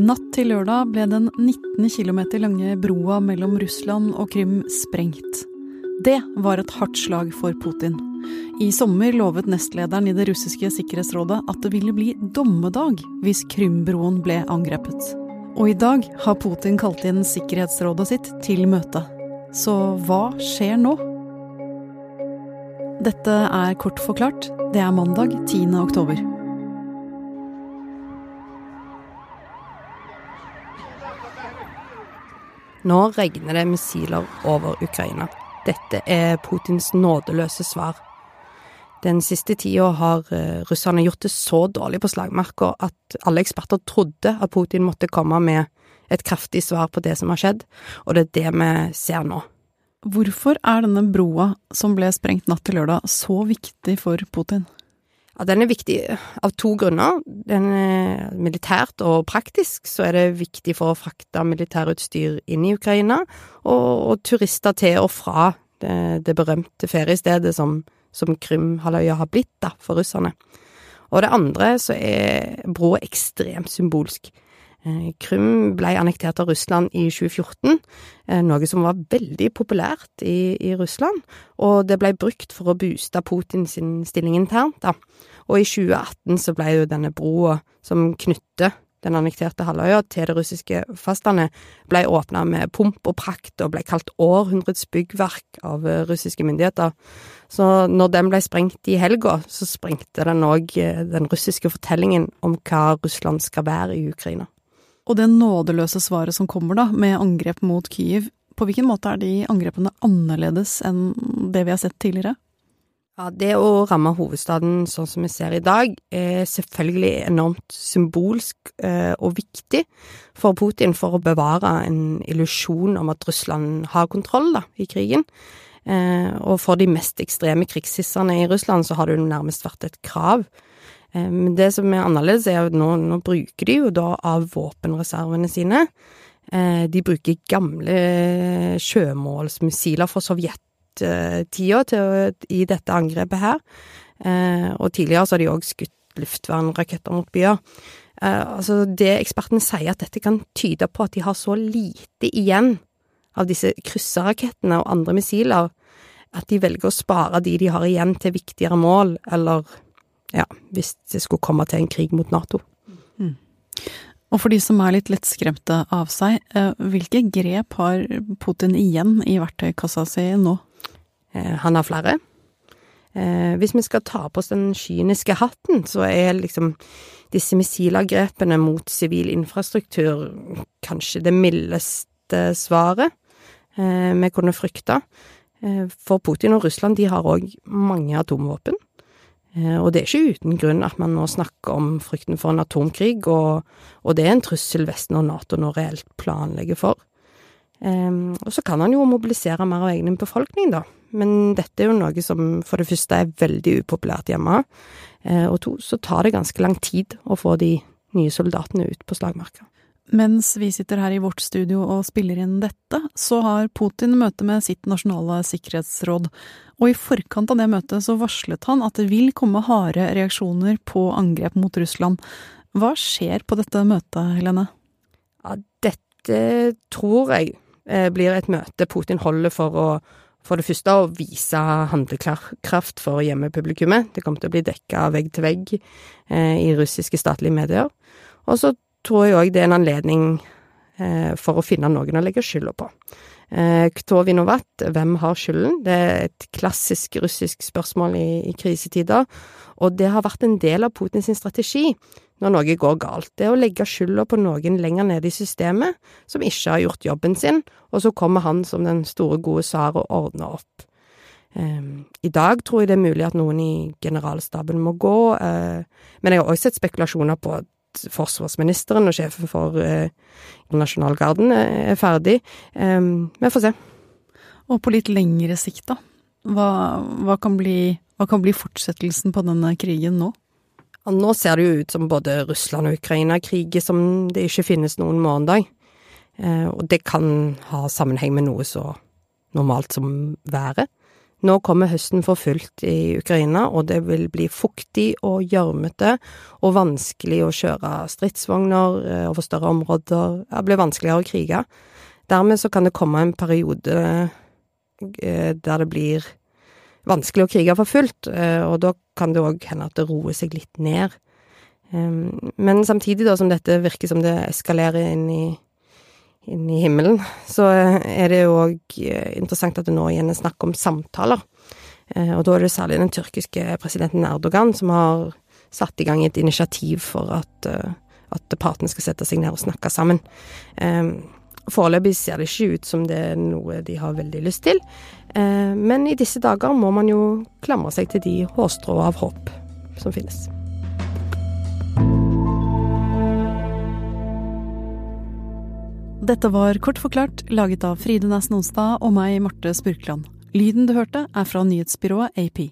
Natt til lørdag ble den 19 km lange broa mellom Russland og Krim sprengt. Det var et hardt slag for Putin. I sommer lovet nestlederen i det russiske sikkerhetsrådet at det ville bli dommedag hvis Krymbroen ble angrepet. Og i dag har Putin kalt inn sikkerhetsrådet sitt til møte. Så hva skjer nå? Dette er Kort forklart. Det er mandag 10. oktober. Nå regner det missiler over Ukraina. Dette er Putins nådeløse svar. Den siste tida har eh, russerne gjort det så dårlig på slagmarka at alle eksperter trodde at Putin måtte komme med et kraftig svar på det som har skjedd, og det er det vi ser nå. Hvorfor er denne broa som ble sprengt natt til lørdag så viktig for Putin? Ja, den er viktig av to grunner. Den er militært og praktisk så er det viktig for å frakte militærutstyr inn i Ukraina, og, og turister til og fra det, det berømte feriestedet som, som Krymhalvøya har blitt da, for russerne. Og det andre så er broa ekstremt symbolsk. Eh, Krym ble annektert av Russland i 2014, eh, noe som var veldig populært i, i Russland, og det ble brukt for å booste Putin sin stilling internt, da. Og i 2018 så ble jo denne broa som knytter den annekterte halvøya til det russiske fastlandet, ble åpna med pomp og prakt og ble kalt århundrets byggverk av eh, russiske myndigheter. Så når den ble sprengt i helga, så sprengte den òg den russiske fortellingen om hva Russland skal være i Ukraina. Og det nådeløse svaret som kommer da, med angrep mot Kyiv, på hvilken måte er de angrepene annerledes enn det vi har sett tidligere? Ja, Det å ramme hovedstaden sånn som vi ser i dag, er selvfølgelig enormt symbolsk eh, og viktig for Putin for å bevare en illusjon om at Russland har kontroll da, i krigen. Eh, og for de mest ekstreme krigshisserne i Russland så har det jo nærmest vært et krav men det som er annerledes, er at nå, nå bruker de jo da av våpenreservene sine. Eh, de bruker gamle sjømålsmissiler fra sovjettida i dette angrepet her. Eh, og tidligere så har de òg skutt luftvernraketter mot byer. Altså, det ekspertene sier, at dette kan tyde på at de har så lite igjen av disse krysserakettene og andre missiler, at de velger å spare de de har igjen til viktigere mål, eller ja, hvis det skulle komme til en krig mot Nato. Mm. Og for de som er litt lettskremte av seg, eh, hvilke grep har Putin igjen i verktøykassa si nå? Eh, han har flere. Eh, hvis vi skal ta på oss den kyniske hatten, så er liksom disse missilangrepene mot sivil infrastruktur kanskje det mildeste svaret vi kunne frykte. For Putin og Russland de har òg mange atomvåpen. Eh, og det er ikke uten grunn at man nå snakker om frykten for en atomkrig, og, og det er en trussel Vesten og Nato nå reelt planlegger for. Um, og så kan han jo mobilisere mer av egen befolkning, da. Men dette er jo noe som for det første er veldig upopulært hjemme, uh, og to, så tar det ganske lang tid å få de nye soldatene ut på slagmarka. Mens vi sitter her i vårt studio og spiller inn dette, så har Putin møte med sitt nasjonale sikkerhetsråd, og i forkant av det møtet så varslet han at det vil komme harde reaksjoner på angrep mot Russland. Hva skjer på dette møtet, Helene? Ja, dette tror jeg eh, blir et møte Putin holder for å for det første å vise handlekraft for hjemmepublikummet. Det kommer til å bli dekka vegg til vegg eh, i russiske statlige medier. Og så tror jeg òg det er en anledning for å finne noen å legge skylda på. Eh, Kto vinovat, hvem har skylden? Det er et klassisk russisk spørsmål i, i krisetider, og det har vært en del av Putins strategi når noe går galt. Det er å legge skylda på noen lenger nede i systemet, som ikke har gjort jobben sin, og så kommer han som den store, gode tsar og ordner opp. Um, I dag tror jeg det er mulig at noen i generalstaben må gå, men jeg har også sett spekulasjoner på at forsvarsministeren og sjefen for eh, Nasjonalgarden er ferdig. Um, vi får se. Og på litt lengre sikt, da? Hva, hva, kan bli, hva, kan bli, fortsettelsen på denne krigen nå? Ja, nå ser det jo ut som både Russland og Ukraina kriger som det ikke finnes noen morgendag. Eh, og det kan ha sammenheng med noe så normalt som været. Nå kommer høsten for fullt i Ukraina, og det vil bli fuktig og gjørmete og vanskelig å kjøre stridsvogner eh, over større områder. Det blir vanskeligere å krige. Dermed så kan det komme en periode eh, der det blir vanskelig å krige for fullt, eh, og da kan det òg hende at det roer seg litt ned. Men samtidig da som dette virker som det eskalerer inn i inn i himmelen, så er det jo òg eh, interessant at det nå igjen er snakk om samtaler. Eh, og da er det særlig den tyrkiske presidenten Erdogan som har satt i gang et initiativ for at, eh, at partene skal sette seg ned og snakke sammen. Foreløpig ser det ikke ut som det er noe de har veldig lyst til, men i disse dager må man jo klamre seg til de hårstrå av håp som finnes. Dette var kort forklart laget av Fride Næss Nonstad og meg, Marte Spurkland. Lyden du hørte, er fra nyhetsbyrået AP.